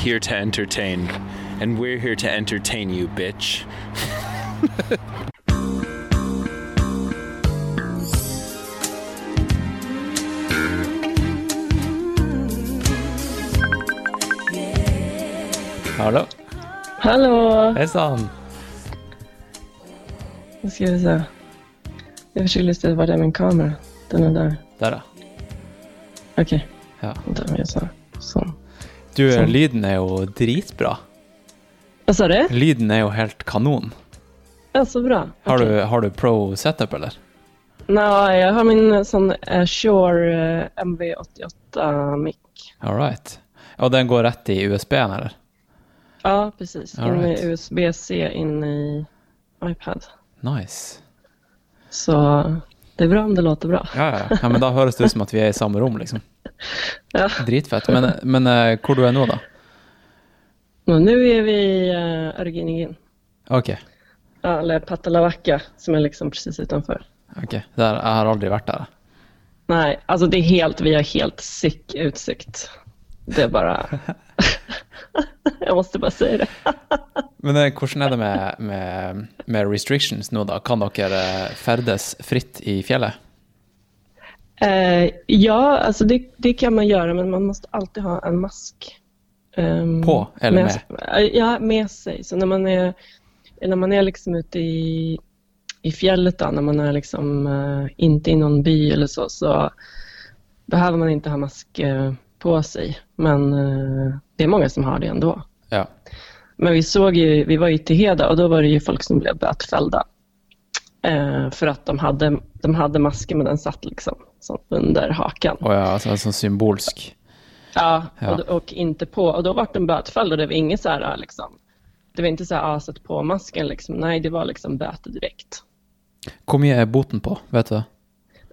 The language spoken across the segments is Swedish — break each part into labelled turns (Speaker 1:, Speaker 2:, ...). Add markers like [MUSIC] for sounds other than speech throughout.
Speaker 1: here to entertain. And we're here to entertain you, bitch.
Speaker 2: Hallå?
Speaker 3: Hallå!
Speaker 2: Hejsan!
Speaker 3: Nu ska vi se. Jag försöker lista ut vart är min kamera. Den är där.
Speaker 2: Der, ja.
Speaker 3: Okej,
Speaker 2: ja.
Speaker 3: vänta. Jag sa sånn.
Speaker 2: Du,
Speaker 3: Sånn.
Speaker 2: lyden er jo dritbra.
Speaker 3: Vad sa du?
Speaker 2: Lyden er jo helt kanon.
Speaker 3: Ja, så bra.
Speaker 2: Har,
Speaker 3: Okej.
Speaker 2: du, har du pro setup, eller?
Speaker 3: Nej, jag har min sån eh, Shure eh, MV88 mic.
Speaker 2: All right. Och den går rätt i USB-en, eller?
Speaker 3: Ja, precis.
Speaker 2: All
Speaker 3: in
Speaker 2: right.
Speaker 3: USB-C in i iPad.
Speaker 2: Nice.
Speaker 3: Så det är bra om det låter bra.
Speaker 2: Ja, ja. ja men da [LAUGHS] høres det ut som at vi er i samme rom, liksom. [LAUGHS]
Speaker 3: Ja.
Speaker 2: Dritfett. Men, men eh, hvor du er nå, da?
Speaker 3: Och nu är vi i uh, Örgingin.
Speaker 2: Ok.
Speaker 3: Ja, eller Patalavacca som är liksom precis utanför.
Speaker 2: ok. Der, jeg har aldri vært der.
Speaker 3: Nej, alltså det är helt, vi har helt sick utsikt. Det är bara... [LAUGHS] jag måste bara säga det. [LAUGHS]
Speaker 2: Men eh, hvordan er det med, med, med restrictions nå, da? Kan eh, ferdes fritt i fjellet?
Speaker 3: Eh, ja, alltså det, det kan man göra, men man måste alltid ha en mask. ehm,
Speaker 2: På eller
Speaker 3: med? Eh, Ja, med sig. Så när man är, när man är liksom ute i, i fjället, då, när man är liksom eh, inte i någon by eller så, så behöver man inte ha mask eh, på sig. Men eh, det är många som har det ändå.
Speaker 2: Ja.
Speaker 3: Men vi såg ju, vi var ju till Heda och då var det ju folk som blev bötfällda. För att de hade, de hade masker men den satt liksom som under hakan.
Speaker 2: Å ja, altså sånn symbolsk.
Speaker 3: Ja,
Speaker 2: Ja.
Speaker 3: Och, och inte på. Och då var de bötfällda och det var inget så här liksom. Det var inte så här, ah, sätt på masken liksom. Nej, det var liksom böter direkt.
Speaker 2: Mye er boten på, vet du?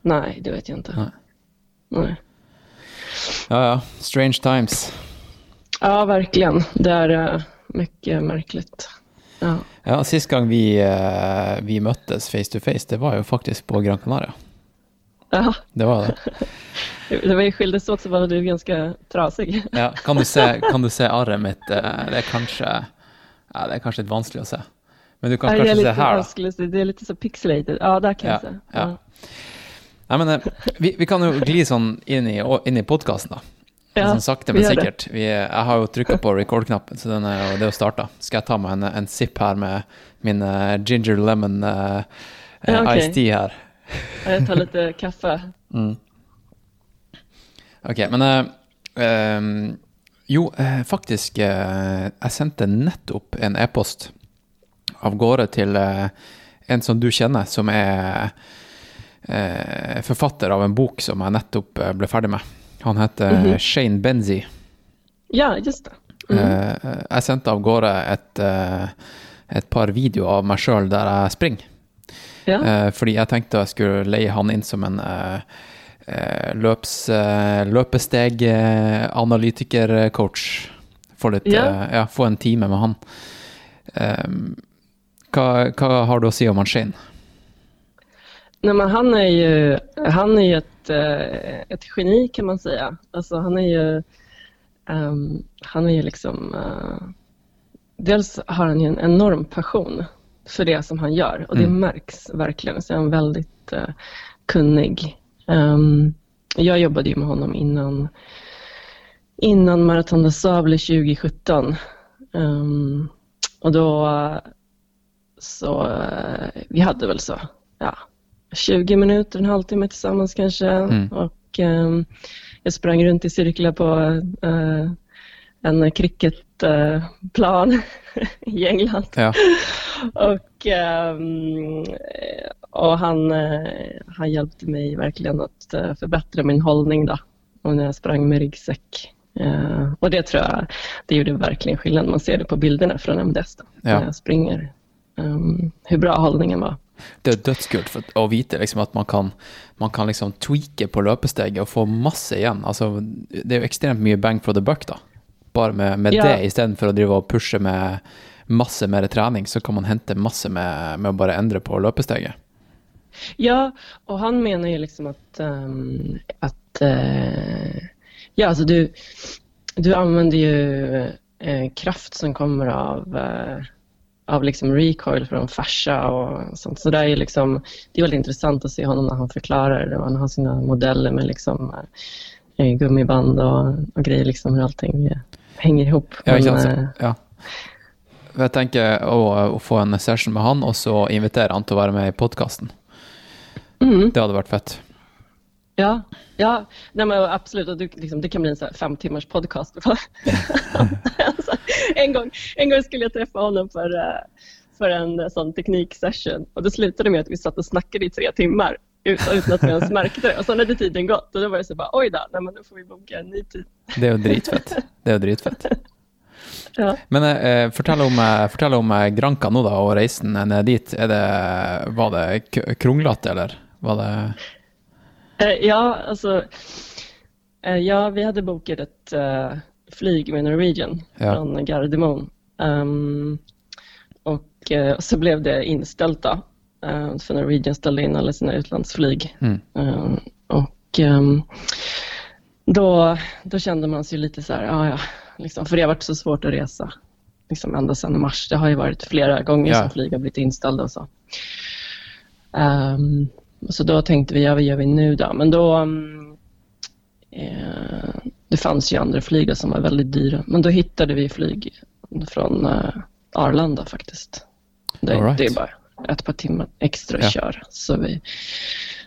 Speaker 3: Nej, det vet jag inte.
Speaker 2: Nej.
Speaker 3: Nej.
Speaker 2: Ja, ja. Strange times.
Speaker 3: Ja, verkligen. Det är eh, mycket märkligt. Ja.
Speaker 2: Ja, sist gang vi, vi møttes face to face, det var jo faktisk på Gran Canaria.
Speaker 3: Ja,
Speaker 2: Det var det.
Speaker 3: det var ju skildes åt så var du ganska trasig.
Speaker 2: Ja, kan du se, kan du se arret mitt? Eh, Det er kanskje ja, det er kanskje litt vanskelig å se. Men du kan
Speaker 3: Nej, det, är
Speaker 2: kanskje se
Speaker 3: lite
Speaker 2: da.
Speaker 3: vanskligt. det är lite så pixelated. Ja, där kan
Speaker 2: Ja,
Speaker 3: jag se.
Speaker 2: ja. Nei, men eh, vi, vi kan jo gli sånn inn i, inn i podkasten, da.
Speaker 3: Ja,
Speaker 2: sakte,
Speaker 3: vi
Speaker 2: men
Speaker 3: det.
Speaker 2: sikkert. Vi, jeg har jo trykka på record-knappen, så den jo, det jo starta. Skal jeg ta meg en, en sipp her med min eh, ginger lemon uh,
Speaker 3: Ja, okej.
Speaker 2: iced tea her?
Speaker 3: Ja, Jag tar lite kaffe.
Speaker 2: Ok, men eh, ehm, Jo, eh, faktisk eh, Jeg sendte nettopp en e-post av gårde til eh, en som du kjenner, som eh, forfatter av en bok som jeg nettopp eh, ble ferdig med. Han heter Shane Benzie.
Speaker 3: Ja, just det.
Speaker 2: Eh, jeg sendte av gårde et, eh, et par videoer av meg sjøl der jeg springer.
Speaker 3: Ja.
Speaker 2: Eh, fordi jeg tenkte jeg skulle leie han inn som en eh, eh, løps, eh, løpesteg-analytiker-coach. Få litt
Speaker 3: Ja.
Speaker 2: eh, ja, få en time med han. Eh, hva, hva har du å si om han Shane?
Speaker 3: Nej, men han är ju, han är ju ett, ett geni kan man säga. Alltså, han är ju, ehm, han är ju liksom, eh, dels har han ju en enorm passion för det som han gör och det
Speaker 2: Mm.
Speaker 3: märks verkligen. Så är han väldigt eh, kunnig. Ehm, jag jobbade ju med honom innan, innan Marathon des Sables 2017. Ehm, och då så, eh, vi hade väl så, ja, 20 minuter, en halvtimme tillsammans kanske.
Speaker 2: Mm.
Speaker 3: Och ehm, jag sprang runt i cirklar på eh, en cricketplan [LAUGHS] i England.
Speaker 2: Ja.
Speaker 3: Och, ehm, och han, eh, han hjälpte mig verkligen att eh, förbättra min hållning då. Och när jag sprang med ryggsäck. Eh, och det tror jag, det gjorde verkligen skillnad. Man ser det på bilderna från MDS då,
Speaker 2: Ja.
Speaker 3: när jag springer. Um, hur bra hållningen var.
Speaker 2: Det er dødskult å vite liksom, at man kan, man kan liksom tweake på løpesteget og få masse igjen. Altså, det jo ekstremt mye bang for the buck, da. Bare med, med
Speaker 3: Ja.
Speaker 2: det istedenfor å drive og pushe med masse mer trening, så kan man hente masse med, med å bare endre på løpesteget.
Speaker 3: Ja, och han menar ju liksom att, ehm, att eh, ja, alltså du, du använder ju eh, kraft som kommer av, eh, av liksom recoil från fascia och sånt. Så det är, liksom, det är väldigt intressant att se honom när han förklarar det. och Han har sina modeller med liksom, gummiband och, och grejer, liksom hur allting hänger ihop.
Speaker 2: Ja,
Speaker 3: Men,
Speaker 2: ikke sant?
Speaker 3: eh,
Speaker 2: ja. Jeg tenker å, å få en session med han, og så invitere han til å være med i podkasten.
Speaker 3: mm.
Speaker 2: Det hadde vært fett.
Speaker 3: Ja, ja. Nej, men absolut. Och du, liksom, det kan bli en så här fem timmars podcast. [LAUGHS] alltså, en, gång, en gång skulle jag träffa honom för, eh, för en sån tekniksession och det slutade med att vi satt och snackade i tre timmar utan, att vi ens märkte det. Och sen hade tiden gått och då var det så bara oj då, nej, men då får vi boka en ny tid.
Speaker 2: Det jo dritfett. Det jo dritfett. [LAUGHS]
Speaker 3: Ja.
Speaker 2: Men eh, fortell om, eh, fortell om eh, Granca nå, da, og reisen ned dit. Er det, var det k- kronglete, eller? Var det
Speaker 3: Eh, Ja, alltså. eh, Ja, vi hade bokat ett eh, flyg med Norwegian
Speaker 2: Ja.
Speaker 3: från Gardermoen. Ehm, och eh, så blev det inställt då. Eh, för Norwegian ställde in alla sina utlandsflyg.
Speaker 2: Mm.
Speaker 3: Ehm, och ehm, då, då kände man sig lite så här, ja ja, liksom, för det har varit så svårt att resa. Liksom ända sedan mars. Det har ju varit flera gånger
Speaker 2: Ja.
Speaker 3: som flyg har blivit inställda och så. Ehm, så då tänkte vi, ja vad gör vi nu då? Men då, mm, eh, det fanns ju andra flyg då som var väldigt dyra. Men då hittade vi flyg från eh, Arlanda faktiskt. Det,
Speaker 2: right.
Speaker 3: det är bara ett par timmar extra att
Speaker 2: Ja.
Speaker 3: köra. Så vi,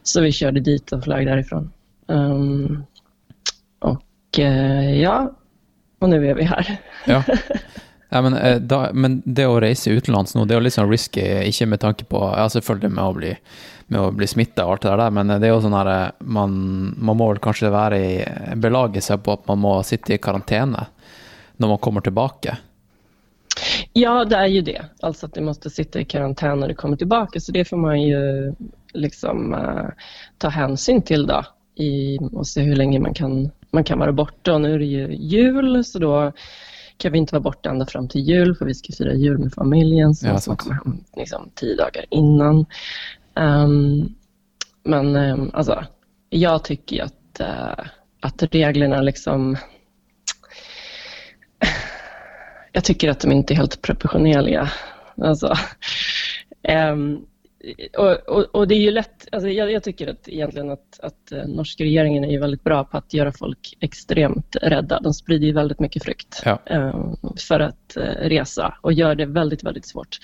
Speaker 3: så vi körde dit och flög därifrån. Ehm, och eh, ja, och nu är vi här.
Speaker 2: Ja. [LAUGHS] Ja, men, eh, da, men det å reise utenlands nå, det er jo litt sånn risky, ikke med tanke på Ja, selvfølgelig med å bli, med å bli smitta og alt det der, men det er jo sånn her eh, man, man må vel kanskje være i belage seg på at man må sitte i karantene når man kommer tilbake.
Speaker 3: Ja, det är ju det. Alltså att du måste sitta i karantän när du kommer tillbaka. Så det får man ju liksom eh, ta hänsyn till då i, och se hur länge man kan, man kan vara borta. Och nu är det ju jul så då kan vi inte vara borta ända fram till jul för vi ska fira jul med familjen. Så
Speaker 2: Ja,
Speaker 3: man komma hem liksom, tio dagar innan. Ehm, men um, alltså, jag tycker att, eh, att reglerna liksom jag tycker att de inte är helt proportionerliga. Alltså, ehm, och, och, och det är ju lätt, alltså jag, jag tycker att egentligen att, att eh, norska regeringen är väldigt bra på att göra folk extremt rädda. De sprider ju väldigt mycket frykt
Speaker 2: Ja.
Speaker 3: ehm, för att eh, resa och gör det väldigt, väldigt svårt.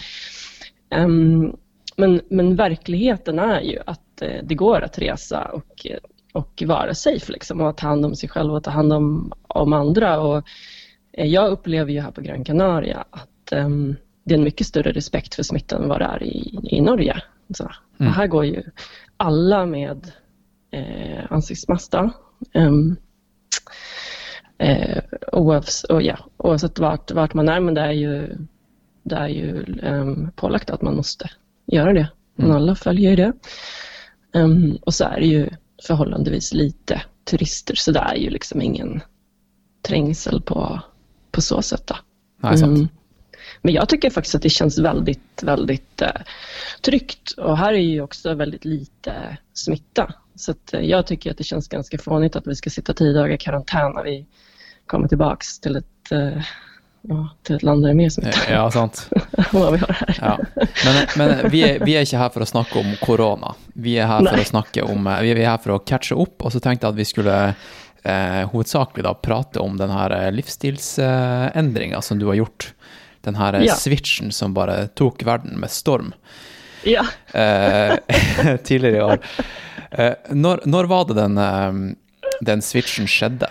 Speaker 3: Ehm, men, men verkligheten är ju att eh, det går att resa och, och vara safe liksom, och att ta hand om sig själv och ta hand om, om andra. Och, jag upplever ju här på Gran Canaria att ehm, det är en mycket större respekt för smittan än vad det är i, i Norge. Så,
Speaker 2: Mm.
Speaker 3: här går ju alla med eh, ansiktsmask. Um, eh, oavs, och ja, oavsett vart, vart man är, men det är ju, det är ju um, pålagt att man måste göra det. Men alla följer ju det. Ehm, och så är det ju förhållandevis lite turister, så det är ju liksom ingen trängsel på, på så sätt. Då.
Speaker 2: Sant.
Speaker 3: Mm. Men jag tycker faktiskt att det känns väldigt, väldigt eh, tryggt. Och här är ju också väldigt lite smitta. Så att, eh, jag tycker att det känns ganska fånigt att vi ska sitta tio dagar i karantän när vi kommer tillbaks till ett, eh, ja, till ett land där det är mer smitta
Speaker 2: Ja, sant. [LAUGHS]
Speaker 3: vad vi har här.
Speaker 2: Ja. Men, men vi, er, vi er ikke her for å snakke om korona. Vi her for
Speaker 3: Nei.
Speaker 2: å snakke om Vi er her for å catche opp, og så tenkte jeg at vi skulle eh, hovedsakelig da prate om den her livsstilsendringa som du har gjort. Den her eh,
Speaker 3: Ja.
Speaker 2: switchen som bare tok verden med storm
Speaker 3: Ja.
Speaker 2: eh, [LAUGHS] tidligere i år. Eh, når, når var det den, eh, den switchen skjedde?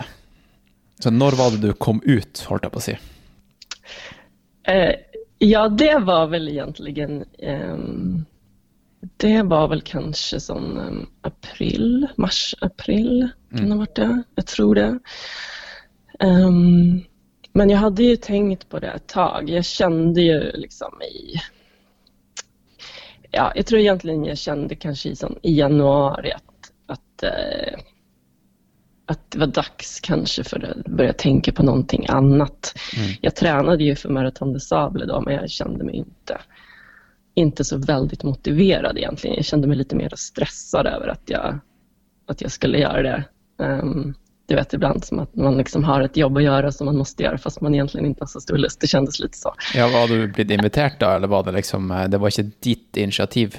Speaker 2: Så når var det du kom ut, holdt jeg på å si?
Speaker 3: Eh, ja, det var väl egentligen ehm, det var väl kanske som ehm, april, mars, april kan det ha varit det. Jag tror det. Um, men jag hade ju tänkt på det ett tag. Jag kände ju liksom i... Ja, jag tror egentligen jag kände kanske i, som, i januari att, att, uh, att det var dags kanske för att börja tänka på någonting annat. Mm. Jag tränade ju för Marathon de Sable då, men jag kände mig inte, inte så väldigt motiverad egentligen. Jag kände mig lite mer stressad över att jag, att jag skulle göra det. Um, du vet ibland som att man liksom har ett jobb att göra som man måste göra fast man egentligen inte har så stor lust. Det kändes lite så.
Speaker 2: Ja, var du blivit inviterad då eller var det liksom, eh, det var inte ditt initiativ?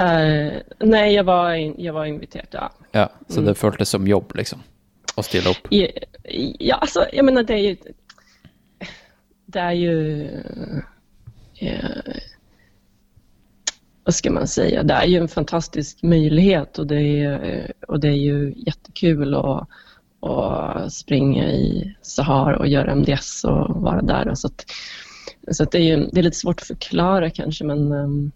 Speaker 3: Uh, nej, jag var, jag var inviterad, ja.
Speaker 2: Ja, så mm. det följdes som jobb liksom? Att ställa upp?
Speaker 3: Ja, ja, alltså jag menar det är ju... Det är ju... Ja, vad ska man säga, det är ju en fantastisk möjlighet och det är, och det är ju jättekul att, att springa i Sahara och göra MDS och vara där. Så, att, så att det, är ju, det är lite svårt att förklara kanske men, ehm,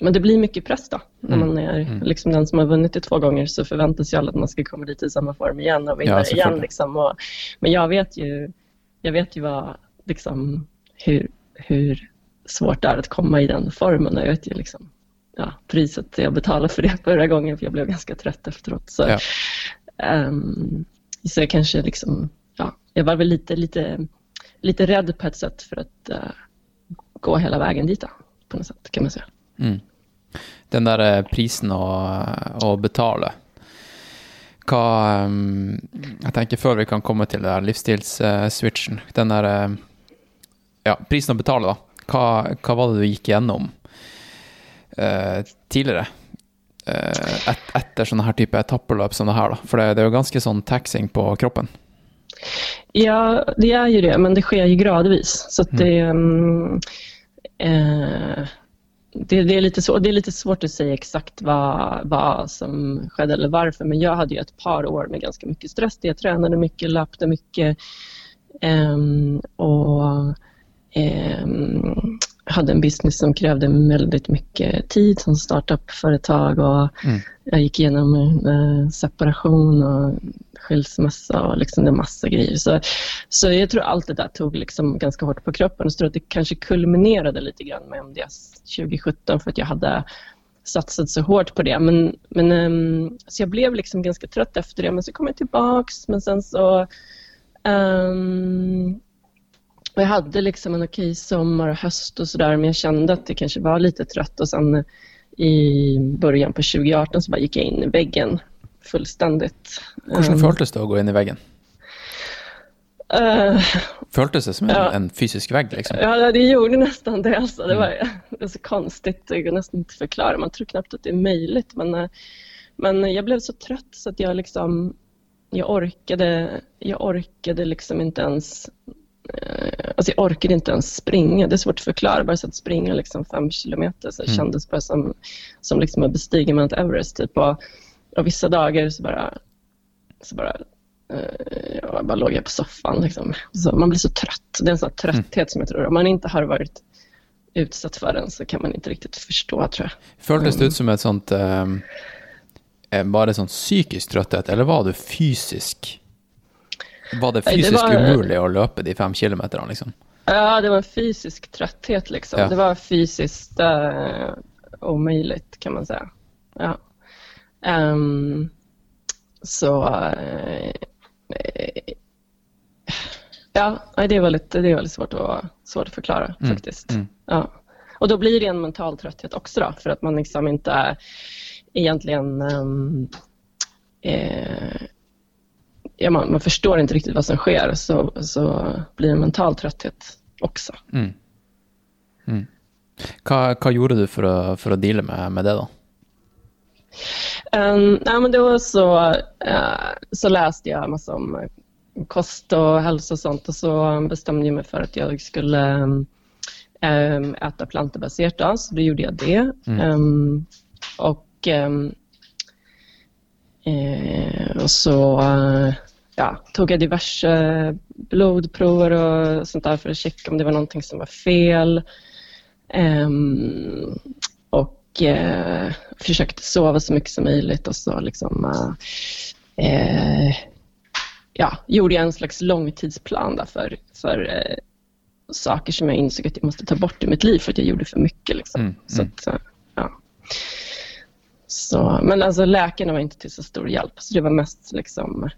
Speaker 3: men det blir mycket press då. När mm. man är mm. liksom den som har vunnit det två gånger så förväntas ju alla att man ska komma dit i samma form igen och vinna ja, igen. Liksom. Och, men jag vet ju, jag vet ju vad, liksom, hur, hur svårt det är att komma i den formen. Jag vet ju liksom, ja, priset jag betalade för det [LAUGHS] förra gången för jag blev ganska trött efteråt. Så, ja. um, så jag kanske liksom, ja, jag var väl lite, lite, lite rädd på ett sätt för att uh, gå hela vägen dit då, på något sätt kan man säga. Mm.
Speaker 2: Den där prisen att betala. Hva, um, jeg tenker Før vi kan komme til livsstilsswitchen Den der uh, ja, prisen å betale, da. Hva, hva var det du gikk gjennom uh, tidligere? Uh, et, etter sånne her type etappeløp som det her, da? For det, det, er jo ganske sånn taxing på kroppen.
Speaker 3: Ja, det är ju det, men det sker ju gradvis. Så mm. det, um, uh, det, det, är lite så, det är lite svårt att säga exakt vad, vad som skedde eller varför, men jag hade ju ett par år med ganska mycket stress. Jag tränade mycket, löpte mycket um, och um, hade en business som krävde väldigt mycket tid som startup-företag och mm. jag gick igenom en separation och skilsmässa och liksom en massa grejer. Så, så jag tror allt det där tog liksom ganska hårt på kroppen och jag tror att det kanske kulminerade lite grann med MDS 2017 för att jag hade satsat så hårt på det. Men, men, um, så jag blev liksom ganska trött efter det men så kom jag tillbaks men sen så um, jag hade liksom en okej sommar och höst och sådär men jag kände att det kanske var lite trött och sen i början på 2018 så bara gick jag in i väggen fullständigt.
Speaker 2: Hur kändes det att gå in i väggen? Uh, Føltes det som en, ja. en, fysisk vägg? Liksom?
Speaker 3: Ja, det gjorde nästan det. Alltså. Det, var, mm. det var så konstigt, det går nästan inte förklara. Man tror knappt att det är möjligt. Men, eh, men jag blev så trött så att jag liksom jag orkade, jag orkade liksom inte ens Eh, alltså jag orkade inte ens springa. Det är svårt att förklara. Bara så att springa liksom fem kilometer så mm. kändes bara som, som liksom att bestiga Mount Everest. Typ. Och, och vissa dagar så bara, så bara eh, jag bara låg jag på soffan. Liksom. Så man blir så trött. Det är en sån trötthet mm. som jag tror, om man inte har varit utsatt för den så kan man inte riktigt förstå tror jag.
Speaker 2: Føltes det ut som ett sånt, um, var det sån psykisk trötthet eller var du fysisk var det fysiskt det var... umuligt att löpa de fem kilometerna? Liksom?
Speaker 3: Ja, det var fysisk trötthet. Liksom. Ja. Det var fysiskt uh, omöjligt kan man säga. Ja. Um, så uh, ja, det var lite, det var lite svårt, att, svårt att förklara mm. faktiskt. Mm. Ja. Och då blir det en mental trötthet också då, för att man liksom inte egentligen um, eh, ja, man, man, förstår inte riktigt vad som sker så, så blir det en mental trötthet också. Mm.
Speaker 2: Mm. Vad, gjorde du för att, för att deala med, med det då?
Speaker 3: Um, nej, men då så, uh, så läste jag massa om kost och hälsa och sånt och så bestämde jag mig för att jag skulle um, äta plantebaserat. Då, så då gjorde jag det. Mm. Um, och, uh, och så uh, ja, tog jag diverse blodprover och sånt där för att checka om det var någonting som var fel. Um, och uh, försökte sova så mycket som möjligt och så liksom uh, uh, ja, gjorde jag en slags långtidsplan där för, för eh, saker som jag insåg att jag måste ta bort i mitt liv för att jag gjorde för mycket. Liksom.
Speaker 2: Mm,
Speaker 3: Så
Speaker 2: mm.
Speaker 3: att, eh, ja. så, men alltså läkarna var inte till så stor hjälp. Så det var mest liksom,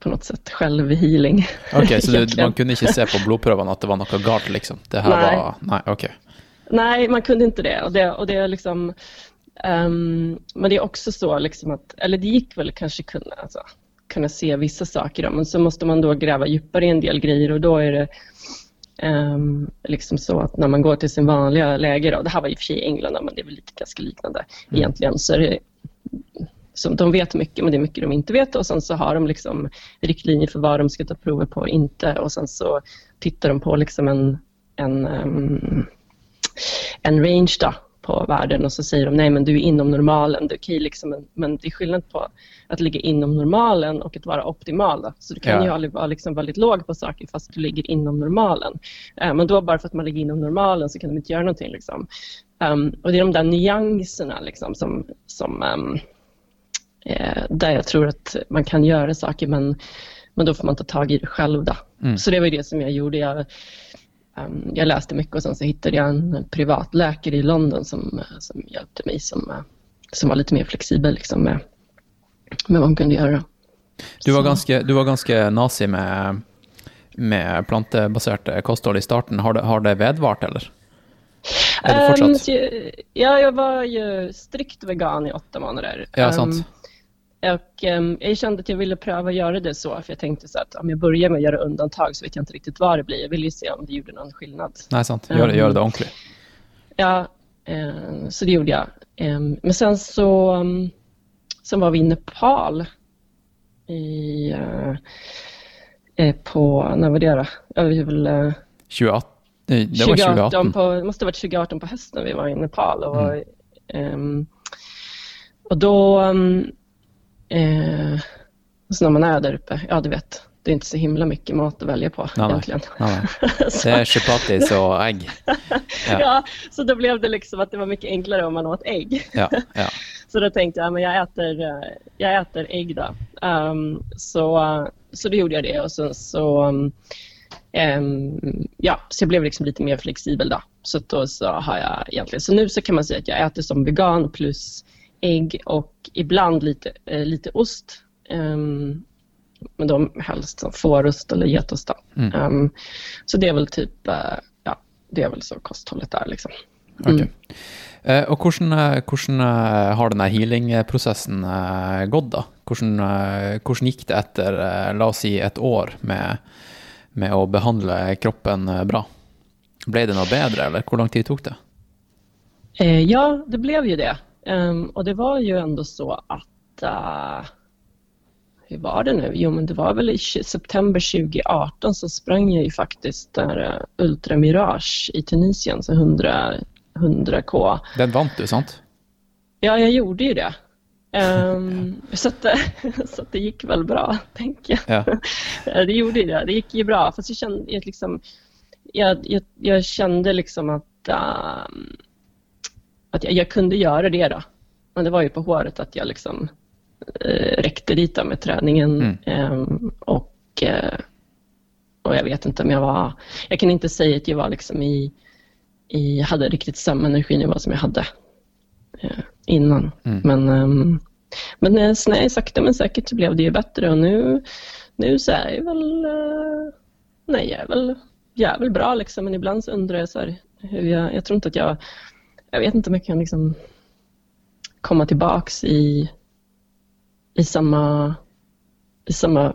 Speaker 3: på något sätt självhealing.
Speaker 2: Ok, så du, [LAUGHS] man kunne ikke se på blodprøvene at det var noe galt, liksom? Det her
Speaker 3: Nei.
Speaker 2: var Nei, ok.
Speaker 3: Nej, man kunde inte det. Och det, och det är liksom, ehm, men det är också så liksom att, eller det gick väl kanske kunna, alltså, kunna se vissa saker då, men så måste man då gräva djupare i en del grejer och då är det ehm, liksom så att när man går till sin vanliga läge då, det här var i och för sig i England men det är väl lite ganska liknande egentligen, så är det som de vet mycket, men det är mycket de inte vet och sen så har de liksom riktlinjer för vad de ska ta prover på och inte och sen så tittar de på liksom en, en ehm, en range då på värden och så säger de nej men du är inom normalen. Det är okej liksom, men, men det är skillnad på att ligga inom normalen och att vara optimal. Då. Så du kan
Speaker 2: Ja.
Speaker 3: ju aldrig vara liksom väldigt låg på saker fast du ligger inom normalen. Eh, men då bara för att man ligger inom normalen så kan de inte göra någonting. Liksom. Ehm, och det är de där nyanserna liksom, som, som ehm, eh, där jag tror att man kan göra saker men, men då får man ta tag i det själv.
Speaker 2: Mm.
Speaker 3: Så det var det som jag gjorde. Jag, ehm, jag läste mycket och sen så hittade jag en privatläkare i London som, som hjälpte mig som, eh, som var lite mer flexibel liksom, med, med vad hon kunde göra.
Speaker 2: Du var
Speaker 3: Så-
Speaker 2: ganske, du var ganske nazi med, med plantebaserte kosthold i starten. Har det, har det vedvart, eller?
Speaker 3: Jag, ja, jag var ju strikt vegan i åtta månader.
Speaker 2: Ja, sant.
Speaker 3: Ehm, och ehm, jag kände att jag ville pröva att göra det så, för jag tänkte så att om jag börjar med att göra undantag så vet jag inte riktigt vad det blir. Jag ville ju se om det gjorde någon skillnad.
Speaker 2: Nei, sant. Gjør det, gjør det ordentlig.
Speaker 3: Ja, eh, så det gjorde jag. Eh, men sen så um, sen var vi i Nepal i, eh, på, när var det då? Ja, vi väl, eh,
Speaker 2: 28, det var 2018.
Speaker 3: på, det måste ha varit 2018 på hösten vi var i Nepal. Och, ehm, och då, um, eh, så när man är där uppe, ja du vet, det är inte så himla mycket mat att välja på
Speaker 2: Nej, nej.
Speaker 3: egentligen.
Speaker 2: Nei. [LAUGHS] Det er chapatis og egg. Ja. [LAUGHS]
Speaker 3: Ja, så då blev det liksom att det var mycket enklare om man åt ägg.
Speaker 2: Ja, ja. [LAUGHS]
Speaker 3: Så då tänkte jag, men jag äter, eh, jag äter ägg då. Ehm, så, så då gjorde jag det och sen så, um, ja, så jag blev liksom lite mer flexibel då. Så då så har jag egentligen, så nu så kan man säga att jag äter som vegan plus ägg och ibland lite, eh, lite ost. Ehm, men då helst som fårost eller getost då.
Speaker 2: Mm.
Speaker 3: Ehm, så det är väl typ, eh, ja, det är väl så kosthållet är liksom.
Speaker 2: Ok. Eh, og hvordan, eh, hvordan eh, har denne healing-prosessen eh, gått, da? Hvordan, eh, hvordan gikk det eh, la oss si, et år med, med å behandle kroppen bra? Ble det noe bedre, eller hvor lang tid tok det?
Speaker 3: Ja, det blev ju det. Ehm, och det var ju ändå så att... eh, hur var det nu? Jo, men det var väl i september 2018 så sprang jag ju faktiskt där uh, Ultra Mirage i Tunisien, så 100, 100K.
Speaker 2: Den vant du, sant?
Speaker 3: Ja, jag gjorde ju det. Ehm, [LAUGHS] så, att, [LAUGHS] så att det gick väl bra, [LAUGHS] tänker jag.
Speaker 2: Ja.
Speaker 3: Det gjorde ju det. Det gick ju bra. Fast jag kände, jag liksom, jag, jag, jag kände liksom att, ehm, att jag, jag kunde göra det då. Men det var ju på håret att jag liksom uh, räckte dit med träningen.
Speaker 2: Mm.
Speaker 3: Ehm, och, eh, och jag vet inte om jag var... Jag kan inte säga att jag var liksom i, i hade riktigt samma energinivå som jag hade eh, innan.
Speaker 2: Mm.
Speaker 3: Men, ehm, men eh, nej, sakta men säkert så blev det ju bättre och nu, nu så är jag väl, eh, nej jag är väl, jag är väl bra liksom men ibland så undrar jag så här, hur jag, jag tror inte att jag, jag vet inte om jag kan liksom komma tillbaks i, i samma, i samma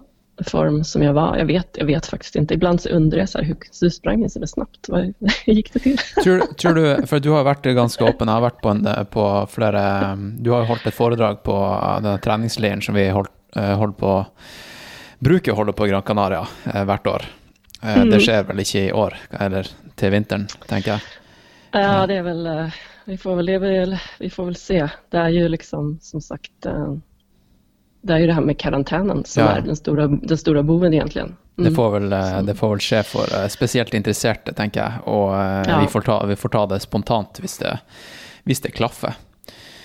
Speaker 3: form som jag var. Jag vet, jag vet faktiskt inte. Ibland så undrar jag så här, hur du sprang jag så där snabbt? Vad- [LAUGHS] Hur gick det till?
Speaker 2: Tror, tror du, for du har vært ganske åpen, jeg har vært på, en, på flere Du har jo holdt et foredrag på denne treningsleiren som vi holdt, eh, på Bruker å holde på Gran Canaria eh, hvert år. Eh, Det skjer vel ikke i år, eller til vinteren, tenker jeg.
Speaker 3: Ja, det är väl, eh, vi får väl, väl, vi får väl se. Det är ju liksom som sagt, eh, det är ju det här med karantänen som
Speaker 2: Ja.
Speaker 3: är den stora, den stora boven egentligen. Mm.
Speaker 2: Det får eh, det får for eh, spesielt interesserte, tenker jeg. Og eh,
Speaker 3: Ja.
Speaker 2: vi, får ta, vi får ta det spontant hvis det, hvis det klaffer.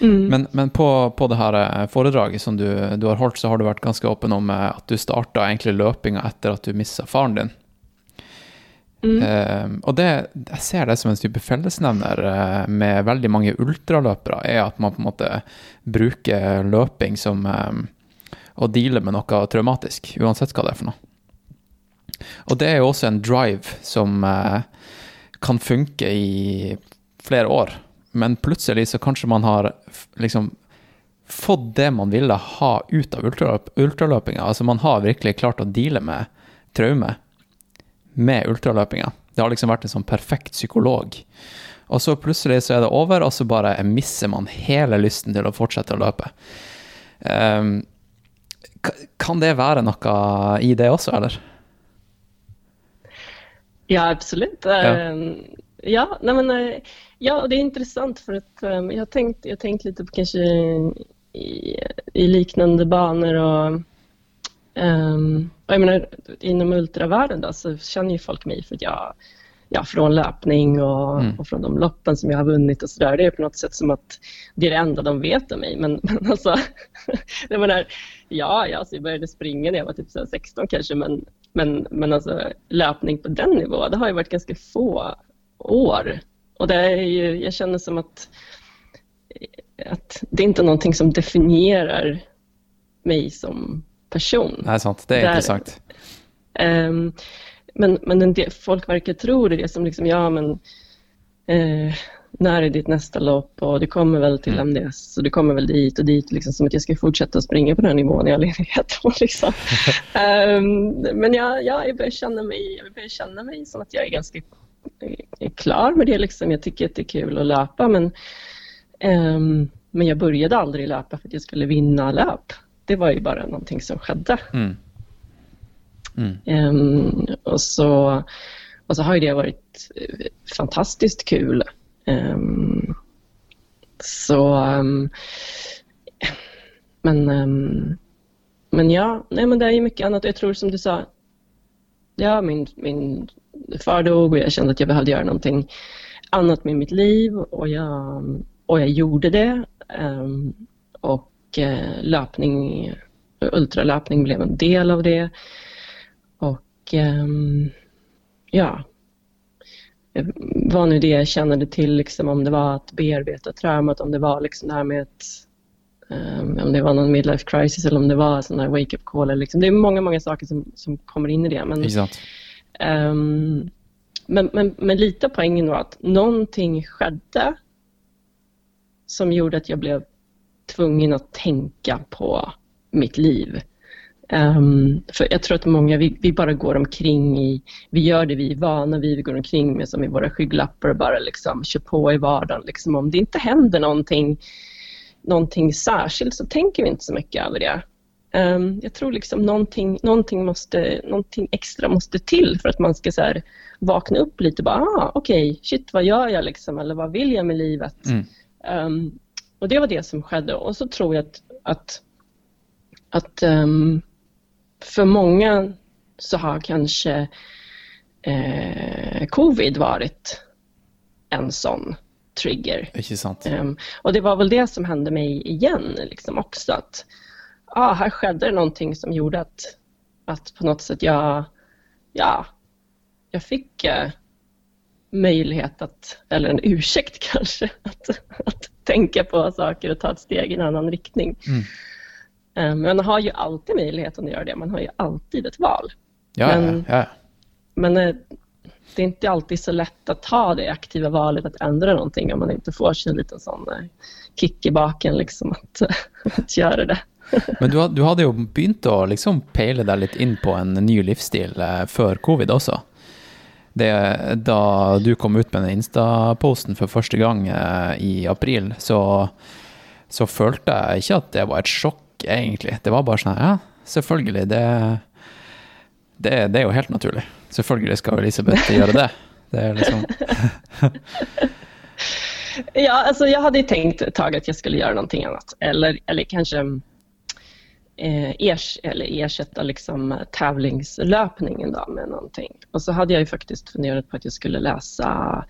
Speaker 2: Mm. Men, men på, på, det her eh, foredraget som du, du, har holdt, så har du vært ganske åpen om eh, at du starta egentlig løpinga etter at du mista faren din. Mm. Ehm, uh, og det, jeg ser det som en type fellesnevner uh, med veldig mange ultraløpere, er at man på en måte bruker løping som ehm, um, å deale med noe traumatisk, uansett hva det er for noe. Og det er jo også en drive som uh, kan funke i flere år men plutselig så kanskje man har liksom fått det man ville ha ut av ultraløp, ultraløpinga. Altså man har virkelig klart å deale med traume med ultraløpinga. Det har liksom vært en sånn perfekt psykolog. Og så plutselig så er det over, og så bare misser man hele lysten til å fortsette å løpe. Um, kan det være noe i det også, eller?
Speaker 3: Ja, absolutt. Ja, ehm, ja nej, men eh, Ja, det är intressant för att um, jag har tänkt, jag tänkt lite på kanske i, i liknande banor och, um, och jag menar, inom ultravärlden då, så känner ju folk mig för att jag ja, från löpning och, mm. och, från de loppen som jag har vunnit och sådär. Det är på något sätt som att det är det enda de vet om mig. Men, [LAUGHS] men alltså, jag menar, ja, ja alltså jag började springa när jag var typ 16 kanske, men, men, men alltså, löpning på den nivån, det har ju varit ganska få år. Och det är ju, jag känner som att, att det är inte någonting som definierar mig som person.
Speaker 2: Nej, sant. Det är Där, intressant.
Speaker 3: Um, men men en del, folk verkar tro det, som liksom, ja men uh, när är ditt nästa lopp och du kommer väl till mm. MDS och du kommer väl dit och dit, liksom, som att jag ska fortsätta springa på den här nivån i all evighet. [LAUGHS] Liksom. um, men jag, ja, jag, börjar känna mig, jag börjar känna mig som att jag är ganska är klar med det. Liksom. Jag tycker att det är kul att löpa men, um, men jag började aldrig löpa för att jag skulle vinna löp. Det var ju bara någonting som skedde. Mm. Mm. Um, och, så, och så har det varit eh, fantastiskt kul. Um, så men, men ja, nej, men det är ju mycket annat. Jag tror som du sa, ja, min, min far dog och jag kände att jag behövde göra någonting annat med mitt liv och jag, och jag gjorde det. Um, och uh, löpning, ultralöpning blev en del av det. Och um, ja, vad nu det jag kände till, liksom, om det var att bearbeta traumat, om det var liksom det här med att um, om det var någon midlife crisis eller om det var sån här wake-up call. Liksom. Det är många, många saker som, som kommer in i det. Men,
Speaker 2: Exakt.
Speaker 3: Um, men, men, men lite poängen var att någonting skedde som gjorde att jag blev tvungen att tänka på mitt liv. Um, för jag tror att många, vi, vi, bara går omkring i, vi gör det vi är vana vid, vi går omkring med som i våra skygglappar och bara liksom kör på i vardagen. Liksom. Om det inte händer någonting, någonting särskilt så tänker vi inte så mycket över det. Um, jag tror liksom någonting, någonting, måste, någonting extra måste till för att man ska så här, vakna upp lite. Bara, ah, Okej, okay, shit vad gör jag liksom? Eller vad vill jag med livet? Mm. Um, och det var det som skedde. Och så tror jag att, att, att um, för många så har kanske eh, covid varit en sån trigger.
Speaker 2: Um,
Speaker 3: och det var väl det som hände mig igen liksom också. Att, ah, här skedde det någonting som gjorde att, att på något sätt jag, ja, jag fick eh, möjlighet att, eller en ursäkt [LAUGHS] kanske, att, att tänka på saker och ta ett steg i en annan riktning. Mm. Um, man har ju alltid möjligheten att göra det, man har ju alltid ett val.
Speaker 2: Ja, men, ja.
Speaker 3: men eh, det är inte alltid så lätt att ta det aktiva valet att ändra någonting om man inte får sig en liten sån eh, kick i baken liksom [LAUGHS] att, att göra det.
Speaker 2: Men du, du, hadde jo begynt å liksom peile deg litt inn på en ny livsstil eh, før covid også. Det, da du kom ut med den Insta-posten for første gang eh, i april, så, så, følte jeg ikke at det var et sjokk, egentlig. Det var bare sånn Ja, selvfølgelig. Det, det, det er jo helt naturlig. Selvfølgelig skal Elisabeth gjøre det. Det er liksom... [LAUGHS]
Speaker 3: ja, alltså jag hade tänkt ett tag att jag skulle göra någonting annat. Eller, eller kanske Eh, ers eller ersätta liksom eh, tävlingslöpningen då med någonting. Och så hade jag ju faktiskt funderat på att jag skulle läsa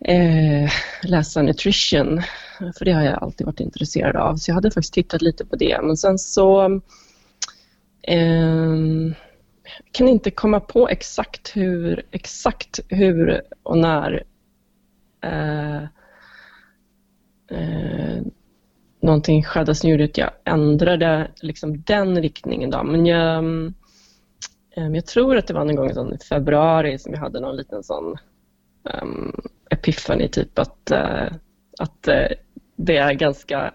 Speaker 3: eh, läsa nutrition. För det har jag alltid varit intresserad av. Så jag hade faktiskt tittat lite på det. Men sen så eh, kan inte komma på exakt hur, exakt hur och när eh, eh, någonting skedde som gjorde att jag ändrade liksom den riktningen. Då. Men jag, eh, jag tror att det var någon gång i februari som jag hade någon liten sån um, epiphany, typ att, uh, att uh, det är ganska...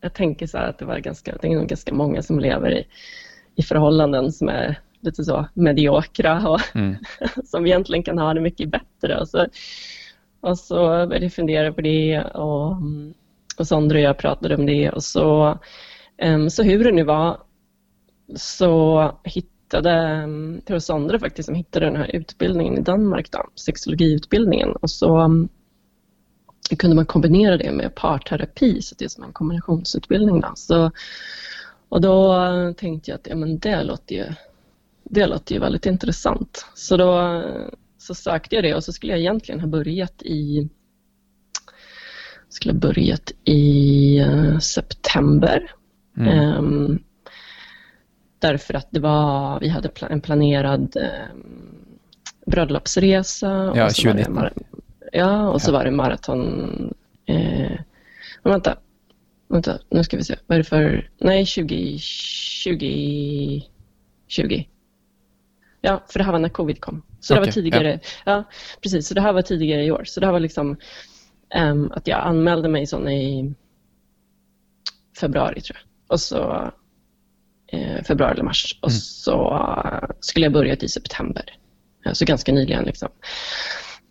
Speaker 3: Jag tänker så att det, var ganska, det är nog ganska många som lever i, i förhållanden som är lite så mediokra och mm. [LAUGHS] som egentligen kan ha det mycket bättre. Och så, och så började jag fundera på det och, och Sondre och jag pratade om det och så, um, så hur det nu var så hittade, ehm, det var Sondre faktiskt som hittade den här utbildningen i Danmark, då, sexologiutbildningen och så um, kunde man kombinera det med parterapi, så det är som en kombinationsutbildning. Då. Så, och då tänkte jag att ja, men det, låter ju, det låter ju väldigt intressant. Så då så sökte jag det och så skulle jag egentligen ha börjat i skulle ha börjat i uh, september. Mm. Um, därför att det var, vi hade en planerad um, bröllopsresa.
Speaker 2: Ja, 2019.
Speaker 3: Ja, och så var det maraton... Eh, vänta, vänta, nu ska vi se. Vad är det för... Nej, 20... 20... 20. Ja, för det här var när covid kom. Så okay, det var tidigare. Ja. ja. precis. Så det här var tidigare i år. Så det här var liksom att jag anmälde mig sån i februari, tror jag. Och så eh, februari eller mars. Och mm. så skulle jag börjat i september. Så ganska nyligen. Liksom.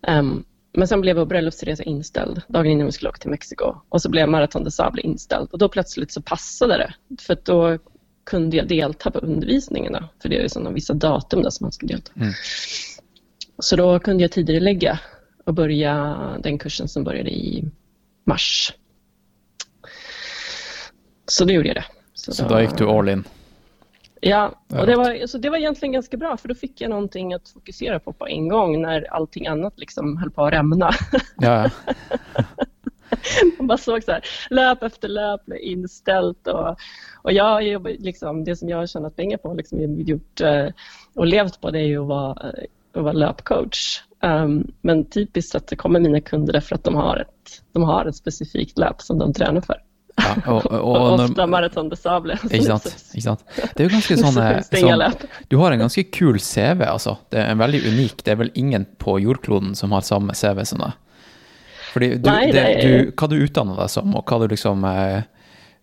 Speaker 3: Um, men sen blev vår bröllopsresa inställd dagen innan vi skulle åka till Mexiko. Och så blev Marathon de Sable inställd. Och då plötsligt så passade det. För då kunde jag delta på undervisningen. Då, för det är ju sådana vissa datum där som man ska delta. Mm. Så då kunde jag tidigare lägga och börja den kursen som började i mars. Så då gjorde jag det.
Speaker 2: Så, så då, då gick du all in?
Speaker 3: Ja, och det var, alltså det var egentligen ganska bra för då fick jag någonting att fokusera på på en gång när allting annat liksom höll på att rämna. [LAUGHS] Ja. Man bara såg så här, löp efter löp inställt och, och jag liksom, det som jag har tjänat pengar på liksom, gjort eh, och levt på det är ju att vara, att vara löpcoach. Um, men typiskt sett så kommer mina kunder därför att de har ett, de har ett specifikt löp som de tränar för. Ja, och, och, och, [LAUGHS] och ofta maraton de sable. [LAUGHS]
Speaker 2: Exakt, [LAUGHS] exakt. Det är ganske sånn sånn, Du har en ganska kul CV, altså. Det är en väldigt unik. Det är väl ingen på jordkloden som har samma CV som deg. Fordi du, Nei, det, du, hva du utdanna deg som, och vad du liksom eh,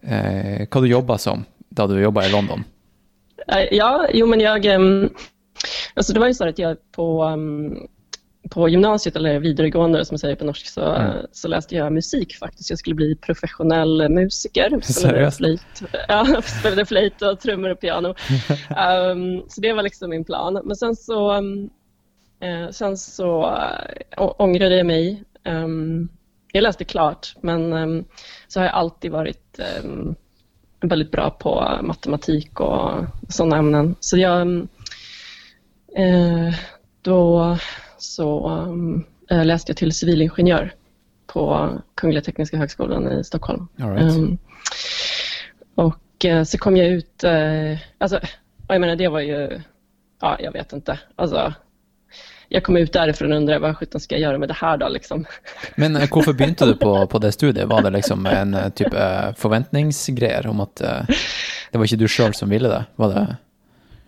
Speaker 2: eh, Hva du jobba som da du jobba i London?
Speaker 3: Ja, jo men jag... Alltså det var ju så att jag på um, på gymnasiet eller vidaregående som man säger på norsk så, mm. så läste jag musik faktiskt. Jag skulle bli professionell musiker. Spelade flöjt, ja, [LAUGHS] spelade flöjt och trummor och piano. um, [LAUGHS] så det var liksom min plan. Men sen så, um, sen så uh, ångrade jag mig. Um, jag läste klart men så har jag alltid varit väldigt bra på matematik och sådana ämnen. Så jag uh, då så um, läste jag till civilingenjör på Kungliga Tekniska Högskolan i Stockholm.
Speaker 2: Right. Um,
Speaker 3: och uh, så kom jag ut, uh, alltså, jag menar det var ju, ja jag vet inte, alltså jag kom ut därifrån och undrade vad sjutton ska jag göra med det här då liksom.
Speaker 2: Men varför [LAUGHS] begynte du på, på det studiet? Var det liksom en typ förväntningsgrej om att det var inte du själv som ville det? Var det?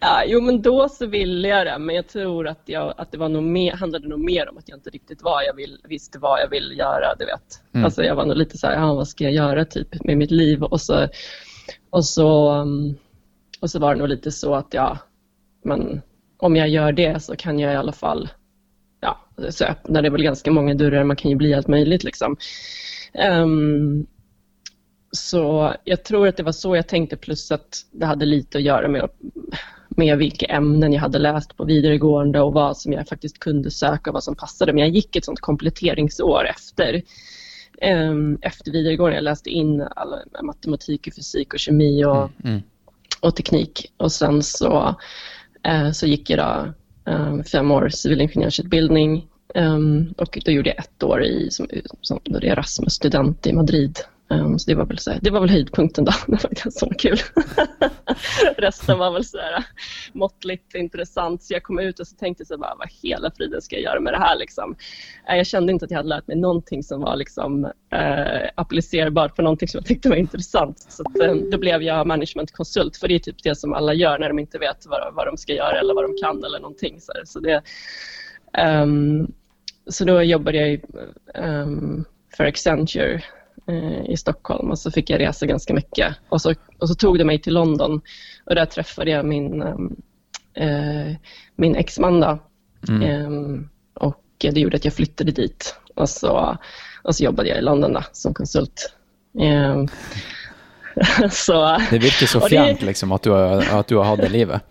Speaker 3: Ja, jo, men då så ville jag det, men jag tror att, jag, att det var nog mer, handlade nog mer om att jag inte riktigt var jag vill, visste vad jag ville göra. Du vet. Mm. Alltså, jag var nog lite så här, ja, vad ska jag göra typ, med mitt liv? Och så, och, så, um, och så var det nog lite så att ja, men om jag gör det så kan jag i alla fall, ja, så öppnar det väl ganska många dörrar, man kan ju bli allt möjligt liksom. Um, så jag tror att det var så jag tänkte plus att det hade lite att göra med med vilka ämnen jag hade läst på vidaregående och vad som jag faktiskt kunde söka och vad som passade. Men jag gick ett sånt kompletteringsår efter, um, efter vidaregående. Jag läste in all, matematik, fysik och kemi och, mm, mm. och teknik. Och sen så, uh, så gick jag då, um, fem år civilingenjörsutbildning Um, och då gjorde jag ett år i, som, som Erasmus-student i Madrid. Um, så det var väl, så här, det var väl höjdpunkten då. [LAUGHS] Det var ganska kul. [LAUGHS] Resten var väl så här, måttligt intressant. Så jag kom ut och så tänkte så bara, vad hela friden ska jag göra med det här? Liksom. Äh, jag kände inte att jag hade lärt mig någonting som var liksom, eh, applicerbart på någonting som jag tyckte var intressant. Så att, eh, då blev jag managementkonsult, för det är typ det som alla gör när de inte vet vad, vad de ska göra eller vad de kan eller någonting. Så, så det, um, så då jobbade jag um, för Accenture i Stockholm och så fick jag resa ganska mycket. Och så, och så tog det mig till London och där träffade jag min, um, uh, min exman. Mm. Um, och det gjorde att jag flyttade dit och så, och så jobbade jag i London då, som konsult. [LAUGHS]
Speaker 2: så, det virker så fjärnt liksom, att du har, att du har haft det livet.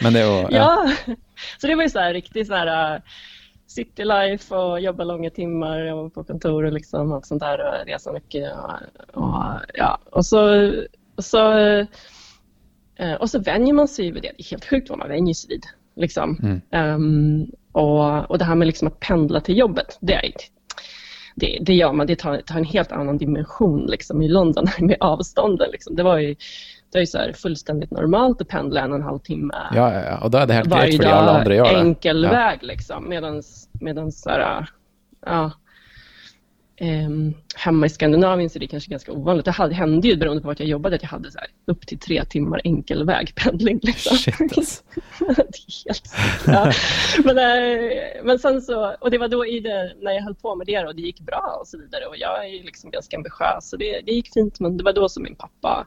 Speaker 2: Men det var,
Speaker 3: ja. ja. så det var ju så här riktigt så här city life och jobba långa timmar på kontor och liksom allt sånt där och resa mycket. Och, och ja, och så, och så, eh, och så vänjer man sig vid det. Det är helt sjukt vad man vänjer sig vid. Liksom. Mm. Um, och, och det här med liksom att pendla till jobbet, det, är, det, det gör man. Det tar, tar en helt annan dimension liksom, i London [LAUGHS] med avstånden. Liksom. Det var ju det är så här fullständigt normalt att pendla en och en halv timme
Speaker 2: ja, ja, ja. och då är det helt grejt för alla andra gör det.
Speaker 3: enkel
Speaker 2: ja.
Speaker 3: väg liksom. Medan så här, ja, hemma i Skandinavien så är det kanske ganska ovanligt. Det hände ju beroende på vart jag jobbade att jag hade så här, upp till tre timmar enkel vägpendling. Liksom.
Speaker 2: Shit, alltså. [LAUGHS]
Speaker 3: helt ja. men, äh, men sen så, och det var då i det, när jag höll på med det och det gick bra och så vidare och jag är liksom ganska ambitiös så det, det gick fint men det var då som min pappa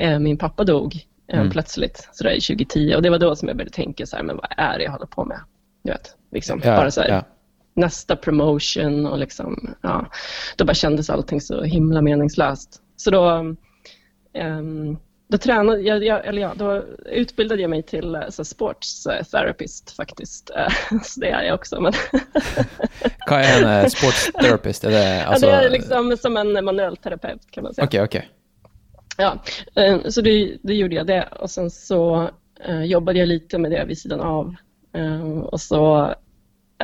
Speaker 3: Eh, min pappa dog eh, mm. plötsligt, så där i 2010. Och det var då som jag började tänka så här, men vad är det jag håller på med? Du vet, liksom, ja, bara så här, ja. Nästa promotion och liksom, ja, då bara kändes allting så himla meningslöst. Så då, um, då tränade jag, jag, eller ja, då utbildade jag mig till eh, så sports therapist faktiskt. [LAUGHS] Så det är jag också. Men [LAUGHS]
Speaker 2: Vad är en sports therapist? Är det,
Speaker 3: alltså... ja, det är liksom som en manuell terapeut kan man säga.
Speaker 2: Okej, okay, okej. Okay.
Speaker 3: Ja, eh, så det, det, gjorde jag det och sen så jobbade jag lite med det vid sidan av. Och, så,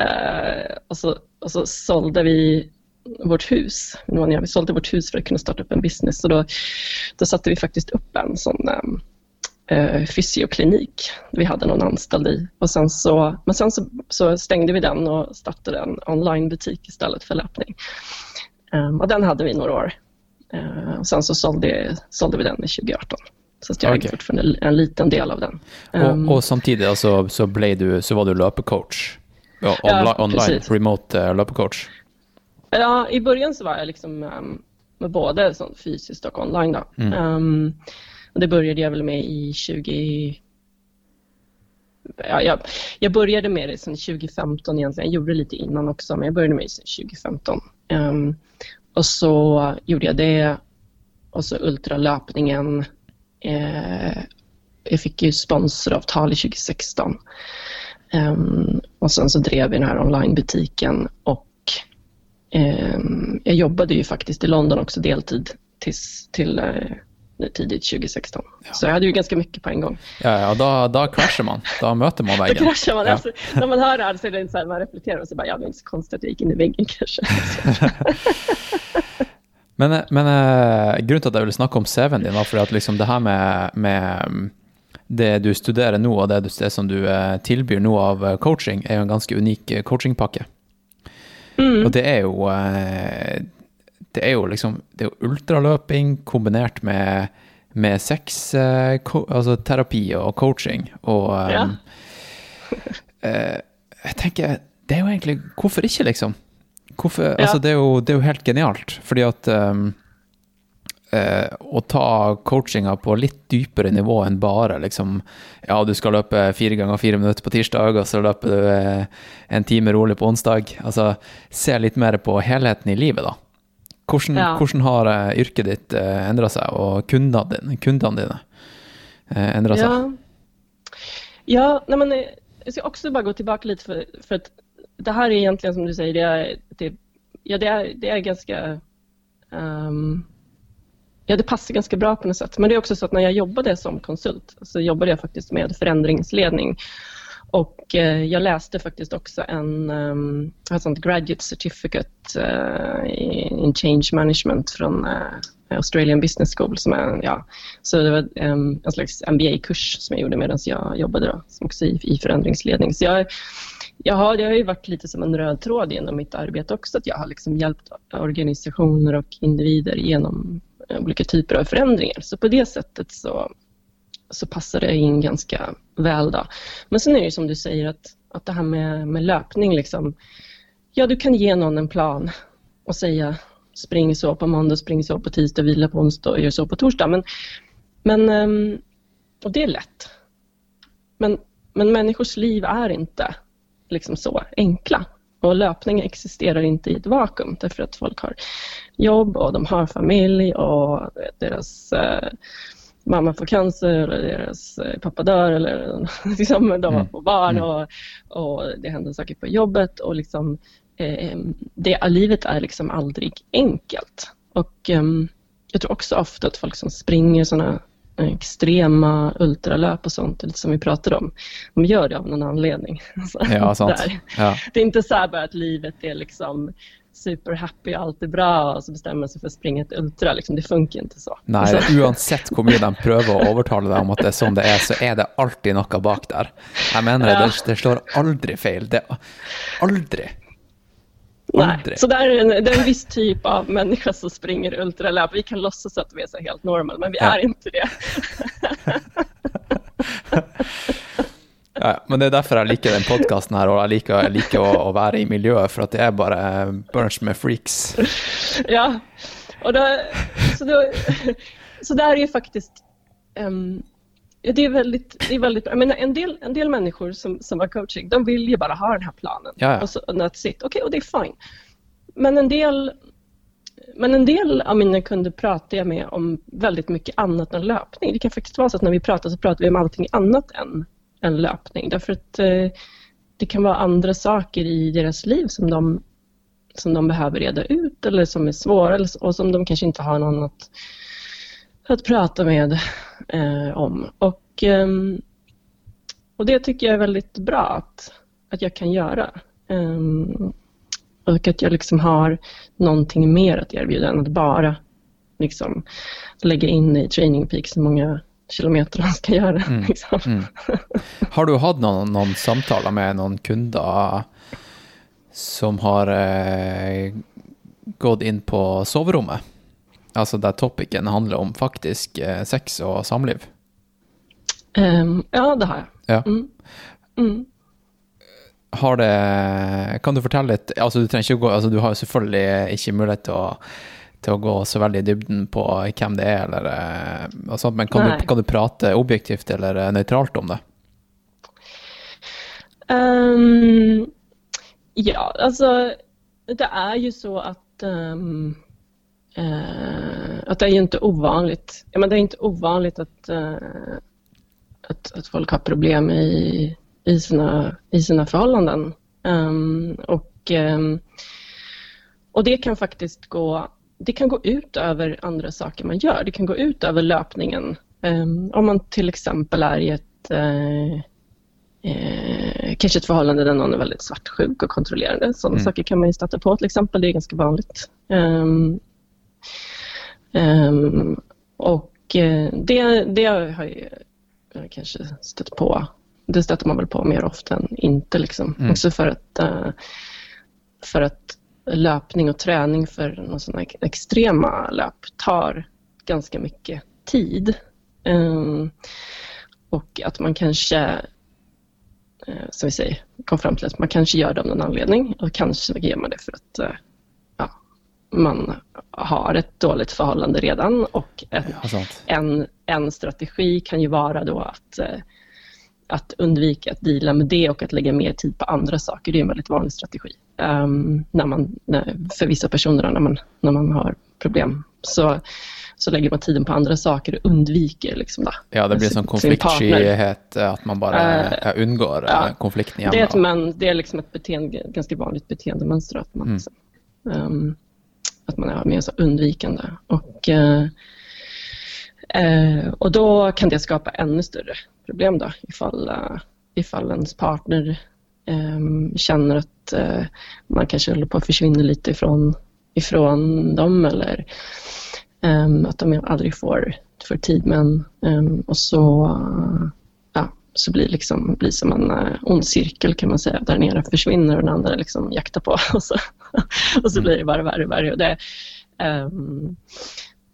Speaker 3: uh, och, så, och så sålde vi vårt hus. Vi sålde vårt hus för att kunna starta upp en business. Så då, då satte vi faktiskt upp en sån um, fysioklinik vi hade någon anställd i. Och sen så, men sen så, så stängde vi den och startade en onlinebutik istället för löpning. Um, och den hade vi några år. Uh, sen så sålde, sålde vi den i 2018. Så jag okay. är fortfarande en liten del av den.
Speaker 2: Um, och, och, samtidigt alltså, så, blev du, så var du löpecoach? Ja, onli ja, online, precis. remote uh, löpecoach?
Speaker 3: Ja, i början så var jag liksom um, med både sån fysiskt och online. Då. Mm. Um, och det började jag väl med i 20... Ja, jag, jag började med det sedan 2015 egentligen. Jag gjorde det lite innan också, men jag började med det sedan 2015. Um, och så gjorde jag det och så ultralöpningen. Eh, jag fick ju sponsoravtal i 2016. Um, ehm, och sen så drev vi den här onlinebutiken och um, jag jobbade ju faktiskt i London också deltid tills, till uh, tidigt 2016. Ja. Så jag hade ju ganska mycket på en gång.
Speaker 2: Ja, ja då, då kraschar man. Då möter man väggen.
Speaker 3: Då kraschar man. Ja. Alltså, när man hör det här så är det så här, man reflekterar och så bara, ja, det är inte så konstigt att jag gick in i väggen kanske. [LAUGHS]
Speaker 2: Men, men uh, grunnen til at jeg vil snakke om din, var fordi at liksom det her med, med, det du studerer nå, og det, det som du uh, tilbyr nå av eh, coaching, er jo en ganske unik coachingpakke. Mm. Og det er jo Det er jo liksom Det er jo ultraløping kombinert med, med sex, altså terapi og coaching. Og ja. [LAUGHS] jeg tenker Det er jo egentlig Hvorfor ikke, liksom? Hvorfor, ja. altså det, er jo, det, er jo, helt genialt, fordi at um, uh, Å ta coachinga på litt dypere nivå enn bare liksom Ja, du skal løpe fire ganger fire minutter på tirsdag, og så løper du uh, en time rolig på onsdag. Altså, se litt mer på helheten i livet, da. Hvordan, ja. hvordan har uh, yrket ditt uh, endra seg, og kundene dine, kundene dine uh, endra seg?
Speaker 3: Ja, ja nej, men jag ska också bara gå tillbaka lite för, för att det här är egentligen som du säger, det är, det, ja, det är, det är ganska um, Ja, det passar ganska bra på något sätt. Men det är också så att när jag jobbade som konsult så jobbade jag faktiskt med förändringsledning. Och eh, jag läste faktiskt också en um, sånt graduate certificate eh, in change management från eh, Australian Business School. Som är, ja, så det var ehm, en slags MBA-kurs som jag gjorde medan jag jobbade då, som också i, i förändringsledning. Så jag, jag, har, det har ju varit lite som en röd tråd genom mitt arbete också, att jag har liksom hjälpt organisationer och individer genom Eh, olika typer av förändringar. Så på det sättet så, så passar det in ganska väl. Då. Men sen är det som du säger att, att det här med, med löpning, liksom, ja du kan ge någon en plan och säga spring så på måndag, spring så på tisdag, vila på onsdag och gör så på torsdag. Men, men, ehm, och det är lätt. Men, men människors liv är inte liksom så enkla. Och löpning existerar inte i ett vakuum därför att folk har jobb och de har familj och deras eh, mamma får cancer eller deras eh, pappa dör eller [LAUGHS] liksom, de mm. får barn mm. och, och det händer saker på jobbet och liksom, eh, det, livet är liksom aldrig enkelt. Och eh, jag tror också ofta att folk som springer sådana extrema ultralöp och sånt, lite som vi pratade om, de gör det av någon anledning. [LAUGHS]
Speaker 2: Ja, sant. Ja.
Speaker 3: Det är inte så bara att livet är liksom superhappy, allt är bra och så bestämmer man sig för att springa ett ultra. Liksom, det funkar inte så.
Speaker 2: Nej, så. uansett hvor mye de prøver å overtale deg om at det er sånn det er, så er det alltid noe bak der. Jeg mener ja. det, det slår aldri feil. Det, aldri.
Speaker 3: Nej, så det är, en, det är en viss typ av människa som springer ultralöp. Vi kan låtsas att vi är så helt normal, men vi ja. är inte det. [LAUGHS]
Speaker 2: ja, men det är därför jag liker den podcasten här och jag liker, jag liker att, vara i miljö, för att det är bara bunch med freaks.
Speaker 3: Ja, och då, så, då, så det är ju faktiskt um, det är väldigt, det är väldigt. Men en, del, en del människor som, som har coaching, de vill ju bara ha den här planen.
Speaker 2: Ja, ja.
Speaker 3: Och så, that's it. Okej, okay, och det är fine. Men en del men en del av mina kunder pratar jag med om väldigt mycket annat än löpning. Det kan faktiskt vara så att när vi pratar så pratar vi om allting annat än, än löpning. Därför att eh, det kan vara andra saker i deras liv som de, som de behöver reda ut eller som är svåra och som de kanske inte har någon att att prata med eh, om. Och, eh, och det tycker jag är väldigt bra att, att jag kan göra. Eh, och att jag liksom har någonting mer att erbjuda än att bara liksom, lägga in i Training Peaks hur många kilometer man ska göra. Mm. [LAUGHS] Liksom. Mm.
Speaker 2: Har du haft någon, någon samtal med någon kund som har eh, gått in på sovrummet? Alltså där topicen handlar om faktisk eh, sex och samliv?
Speaker 3: Um, ja, det har jag.
Speaker 2: Ja. Mm. Mm. Har det Kan du fortelle litt altså Du trenger ikke gå altså Du har jo selvfølgelig ikke mulighet til å, til å gå så veldig i dybden på hvem det er, eller og sånt, men kan du, kan du, prate objektivt eller nøytralt om det?
Speaker 3: Um, ja, alltså det är ju så att um, Eh, att det är ju inte ovanligt. Ja, men det är inte ovanligt att, eh, att, att folk har problem i, i, sina, i sina förhållanden. Um, och, um, och det kan faktiskt gå, det kan gå ut över andra saker man gör. Det kan gå ut över löpningen. Um, om man till exempel är i ett uh, eh, kanske ett förhållande där någon är väldigt svartsjuk och kontrollerande. Sådana mm. saker kan man ju stöta på till exempel. Det är ganska vanligt. Um, Um, och eh, det, det har jag kanske stött på. Det stöter man väl på mer ofta än inte. Liksom. Mm. Också för att, uh, för att löpning och träning för någon sån extrema löp tar ganska mycket tid. Um, och att man kanske, som vi säger, kom fram till att man kanske gör det av någon anledning och kanske gör man det för att man har ett dåligt förhållande redan och en, ja, en, en strategi kan ju vara då att, eh, att undvika att dela med det och att lägga mer tid på andra saker. Det är en väldigt vanlig strategi um, när man, när, för vissa personer när man, när man har problem. Så, så lägger man tiden på andra saker och undviker liksom då,
Speaker 2: Ja, det blir som konfliktskyhet, att man bara uh, undgår ja, konflikten igen.
Speaker 3: Det är, ett, man, det är liksom ett beteende, ganska vanligt beteendemönster att man mm. liksom, um, att man är mer så undvikande. Och, eh, eh, och då kan det skapa ännu större problem då ifall, eh, ifall ens partner eh, känner att eh, man kanske håller på att försvinna lite ifrån, ifrån dem eller eh, att de aldrig får, får tid med en. Eh, och så, så blir liksom, blir som en uh, ond cirkel kan man säga. Där den ena försvinner och den andra liksom jaktar på. [LAUGHS] Och så, och så blir det bara värre och värre. Och det, um,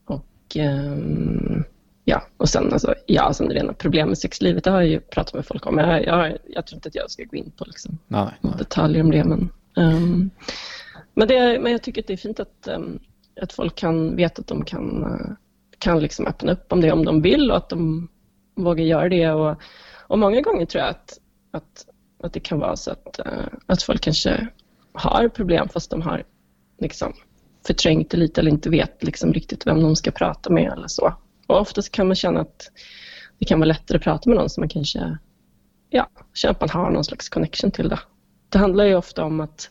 Speaker 3: och um, ja, och sen, alltså, ja, sen det rena problem med sexlivet, det har jag ju pratat med folk om. Jag, jag, jag tror inte att jag ska gå in på liksom,
Speaker 2: Nej, nej.
Speaker 3: detaljer om det. Men, um, men, det, men jag tycker att det är fint att, um, att folk kan veta att de kan, uh, kan liksom öppna upp om det om de vill och att de vågar göra det. Och, och många gånger tror jag att, att, att det kan vara så att, eh, att folk kanske har problem fast de har liksom, förträngt det lite eller inte vet liksom, riktigt vem de ska prata med eller så. Och oftast kan man känna att det kan vara lättare att prata med någon som man kanske ja, känner att man har någon slags connection till. Det, det handlar ju ofta om att,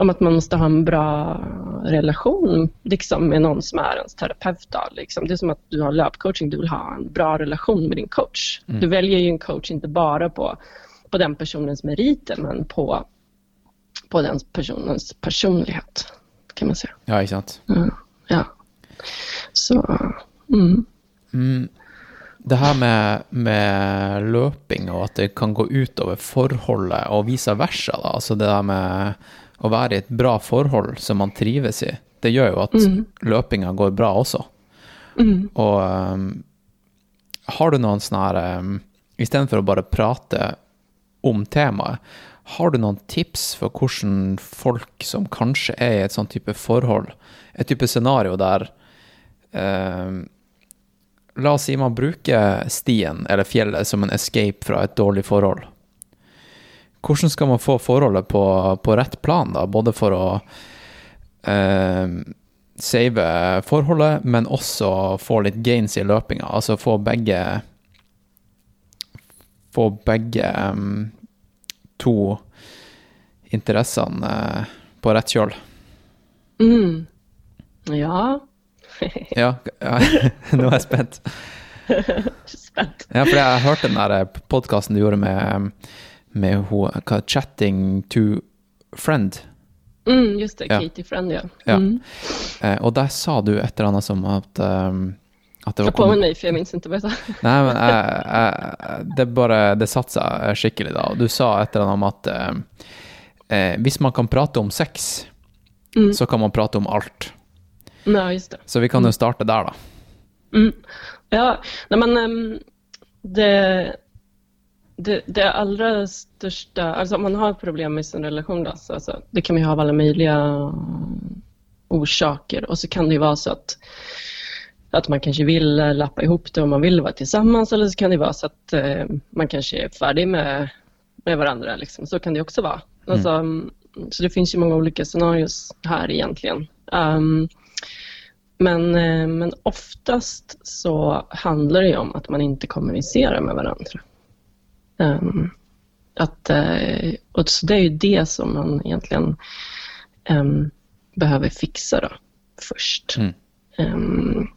Speaker 3: om att man måste ha en bra relation liksom, med någon som är ens terapeut. Då, liksom. Det är som att du har löpcoaching, du vill ha en bra relation med din coach.
Speaker 2: Mm.
Speaker 3: Du väljer ju en coach inte bara på, på den personens meriter men på, på den personens personlighet kan man säga.
Speaker 2: Ja, sant.
Speaker 3: Ja. ja. Så mm.
Speaker 2: Mm. Det her med, med løping og at det kan gå utover forholdet og vice versa, da. Altså det der med å være i et bra forhold som man trives i, det gjør jo at
Speaker 3: Mm.
Speaker 2: løpinga går bra også.
Speaker 3: Mm.
Speaker 2: Og um, har du noen sånne her um, Istedenfor å bare prate om temaet, har du noen tips for hvordan folk som kanskje er i et sånn type forhold, et type scenario der um, La oss si man bruker stien eller fjellet som en escape fra et dårlig forhold. Hvordan skal man få forholdet på, på rett plan, da? Både for å eh, save forholdet, men også få litt gains i løpinga. Altså få begge Få begge em, to interessene eh, på rett kjøl.
Speaker 3: Mm. Ja. [LAUGHS]
Speaker 2: Ja, ja, [LAUGHS] nå er jeg spent. [LAUGHS]
Speaker 3: Spent.
Speaker 2: Ja, for jeg hørte den der podkasten du gjorde med, med ho, hva, Chatting to Friend.
Speaker 3: Mm, just det,
Speaker 2: Ja.
Speaker 3: Katie Friend ja.
Speaker 2: Ja.
Speaker 3: Mm.
Speaker 2: Eh, og der sa du et eller annet som at, um, at det var
Speaker 3: Jag påminner mig för jag minns inte vad jag sa. [LAUGHS]
Speaker 2: Nei, men jeg, jeg, det bare Det satte seg skikkelig da. Du sa et eller annet om at eh, eh, hvis man kan prate om sex,
Speaker 3: Mm.
Speaker 2: så kan man prate om alt.
Speaker 3: Nej, just det.
Speaker 2: Så vi kan jo starte der, da.
Speaker 3: Mm. Ja, nej men ehm, det, det, det allra största, alltså om man har problem med sin relation då, så alltså, det kan man ju ha av alla möjliga orsaker och så kan det ju vara så att att man kanske vill lappa ihop det och man vill vara tillsammans eller så kan det vara så att eh, man kanske är färdig med, med varandra. Liksom. Så kan det också vara. Alltså, mm, så det finns ju många olika scenarios här egentligen. Um, men, eh, men oftast så handlar det om att man inte kommunicerar med varandra. Um, att, eh, och så det är ju det som man egentligen em, behöver fixa då, först.
Speaker 2: Mm.
Speaker 3: Em,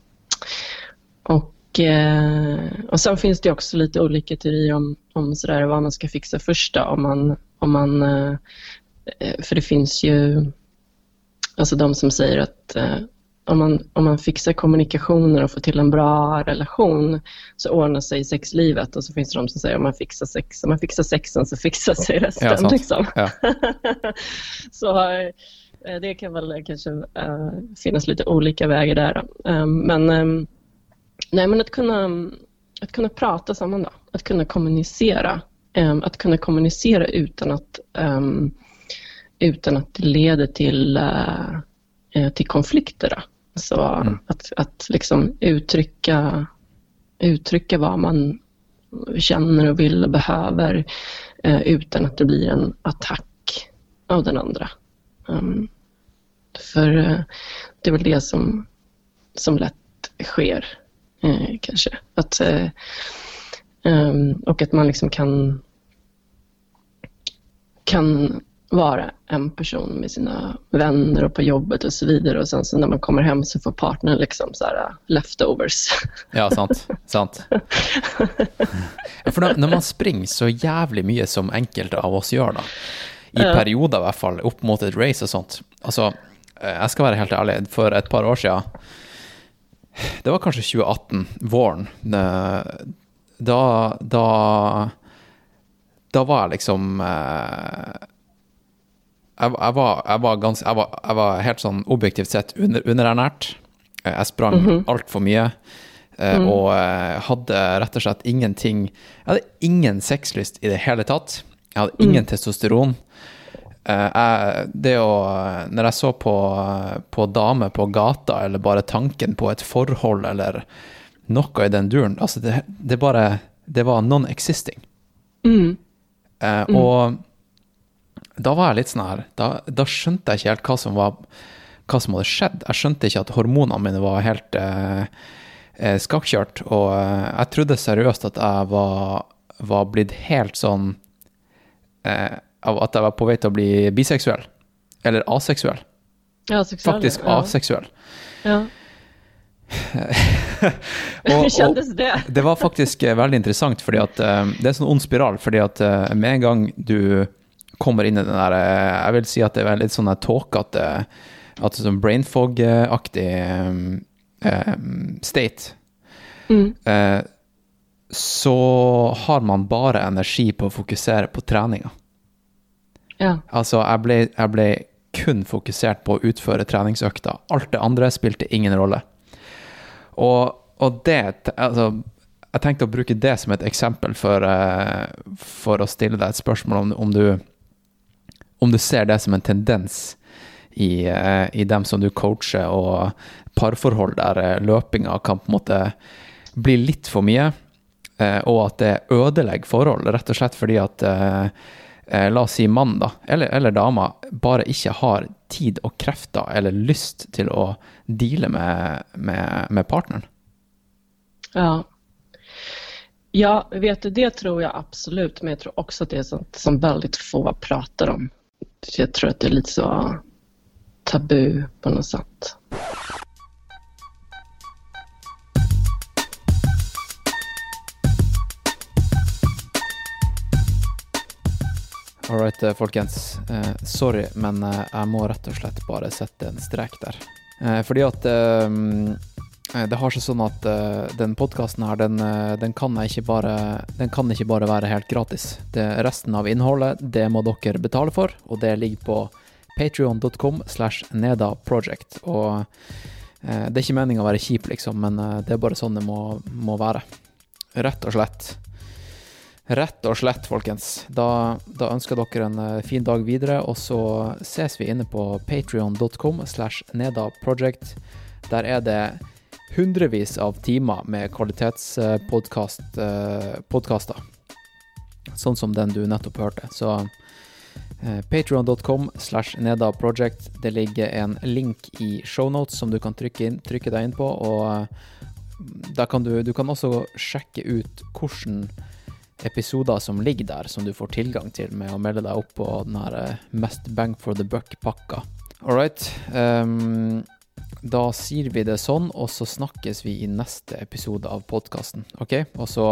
Speaker 3: och, eh, och sen finns det också lite olika teorier om, om sådär vad man ska fixa först. Då, om man, om man, eh, för det finns ju alltså de som säger att om, man, om man fixar kommunikationer och får till en bra relation så ordnar sig sexlivet. Och så finns det de som säger om man fixar sex, om man fixar sexen så fixar sig resten.
Speaker 2: Ja,
Speaker 3: liksom.
Speaker 2: Ja. [LAUGHS]
Speaker 3: så eh, det kan väl kanske eh, finnas lite olika vägar där. Eh, men, eh, nej, men att, kunna, att kunna prata samman då. Att kunna kommunicera. Eh, att kunna kommunicera utan att, eh, utan att det leder till, eh, eh, till konflikter. Så att, att liksom uttrycka, uttrycka vad man känner och vill och behöver eh, utan att det blir en attack av den andra. Um, för eh, det är väl det som, som lätt sker, eh, kanske. Att, eh, ehm, och att man liksom kan, kan vara en person med sina vänner och på jobbet och så vidare. Och sen så när man kommer hem så får partnern liksom så här uh, leftovers.
Speaker 2: Ja, sant. sant. [LAUGHS] For når, man springer så jævlig mye som enkelte av oss gjør, da, i perioder i hvert fall, opp mot et race og sånt Altså, eh, jeg skal være helt ærlig, for et par år siden Det var kanskje 2018, våren. Da Da Da var jeg liksom eh, jeg, jeg, var, jeg, var gans, jeg, var, jeg var helt sånn objektivt sett under, underernært. Eh, Jeg sprang
Speaker 3: Mhm.
Speaker 2: altfor mye. eh,
Speaker 3: Mm.
Speaker 2: Og eh, hadde rett og slett ingenting Jeg hadde ingen sexlyst i det hele tatt. Jeg hadde
Speaker 3: Mm.
Speaker 2: ingen testosteron. Eh, jeg, det å Når jeg så på, på damer på gata, eller bare tanken på et forhold, eller noe i den duren Altså, det, det bare Det var non-existing.
Speaker 3: Mm.
Speaker 2: Eh, Og da var jeg litt sånn her da, da skjønte jeg ikke helt hva som var hva som hadde skjedd. Jeg skjønte ikke at hormonene mine var helt eh, eh, skakkjørt. Og eh, jeg trodde seriøst at jeg var, var blitt helt sånn eh, At jeg var på vei til å bli biseksuell. Eller aseksuell.
Speaker 3: Ja, sexuell.
Speaker 2: Faktisk
Speaker 3: ja.
Speaker 2: aseksuell.
Speaker 3: Ja. [LAUGHS]
Speaker 2: Og- og-
Speaker 3: det?
Speaker 2: Var faktisk eh, veldig interessant, fordi at eh, det er en sånn ond spiral. fordi at eh, med en gang du kommer inn i den der eh, Jeg vil si at det er litt sånn tåkete At sånn brain fog-aktig eh, eh, state.
Speaker 3: Mm.
Speaker 2: Eh, så har man bare energi på å fokusere på treninga.
Speaker 3: Ja.
Speaker 2: Altså, jeg ble, jeg ble kun fokusert på å utføre treningsøkta. Alt det andre spilte ingen rolle. Og, og det Altså, jeg tenkte å bruke det som et eksempel for, eh, for å stille deg et spørsmål om, om du om du ser det som en tendens i, eh, i dem som du coacher, og parforhold der løpinga kan på en måte bli litt for mye, og at det ødelegger eh, forhold, rett og slett fordi at eh, la oss si mann, da, eller, eller dama, bare ikke har tid og krefter eller lyst til å deale med, med, med partneren.
Speaker 3: Ja. Ja, vet du, det tror jag absolut, men jag tror också att det är sånt som väldigt få pratar om. Jag tror att det är lite så tabu på något sätt.
Speaker 2: Alright, eh, folkens. Eh, sorry, men eh, jeg må rett og slett bare sette en strek der. Eh, fordi at att eh, Eh, det har seg sånn at uh, den podkasten her, den, uh, den, kan ikke bare, den kan ikke bare være helt gratis. Det, resten av innholdet, det må dere betale for, og det ligger på patrion.com slash nedaproject. Og uh, det er ikke meninga å være kjip, liksom, men det er bare sånn det må, må være. Rett og slett. Rett og slett, folkens. Da, da ønsker dere en fin dag videre, og så ses vi inne på patrion.com slash nedaproject. Der er det hundrevis av timer med kvalitetspodkaster. Eh, sånn som den du nettopp hørte. Så eh, patreon.com slash nedaproject. Det ligger en link i shownotes som du kan trykke, inn, trykke deg inn på, og eh, da kan du, du kan også sjekke ut hvordan episoder som ligger der, som du får tilgang til med å melde deg opp på den her Mest bang for the buck-pakka. All right. Um, da sier vi det sånn, og så snakkes vi i neste episode av podkasten. OK? Og så,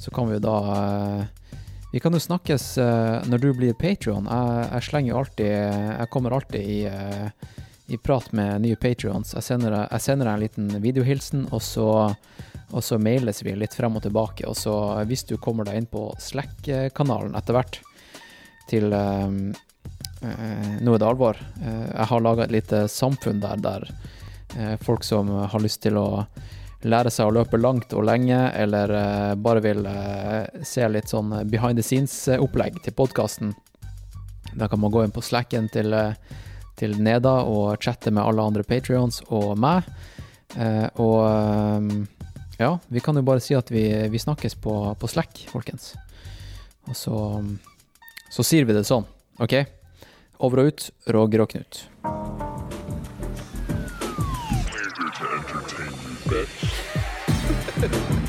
Speaker 2: så kan vi jo da eh, Vi kan jo snakkes eh, når du blir Patrion. Jeg, jeg slenger jo alltid Jeg kommer alltid i, eh, i prat med nye Patrions. Jeg jeg sender deg en liten videohilsen, og så og så mailes vi litt frem og tilbake. Og så hvis du kommer deg inn på Slack-kanalen etter hvert til eh, eh, Nå er det alvor. Eh, jeg har laga et lite samfunn der der Eh, folk som har lyst til å lære seg å løpe langt og lenge, eller eh, bare vil eh, se litt sånn behind the scenes-opplegg til podkasten, da kan man gå inn på Slacken til, til Neda og chatte med alle andre patrions og meg. Og ja, vi kan jo bare si at vi, vi snakkes på, på Slack, folkens. Og så, så sier vi det sånn, OK? Over og ut, Roger og Knut.
Speaker 4: Bitch. [LAUGHS]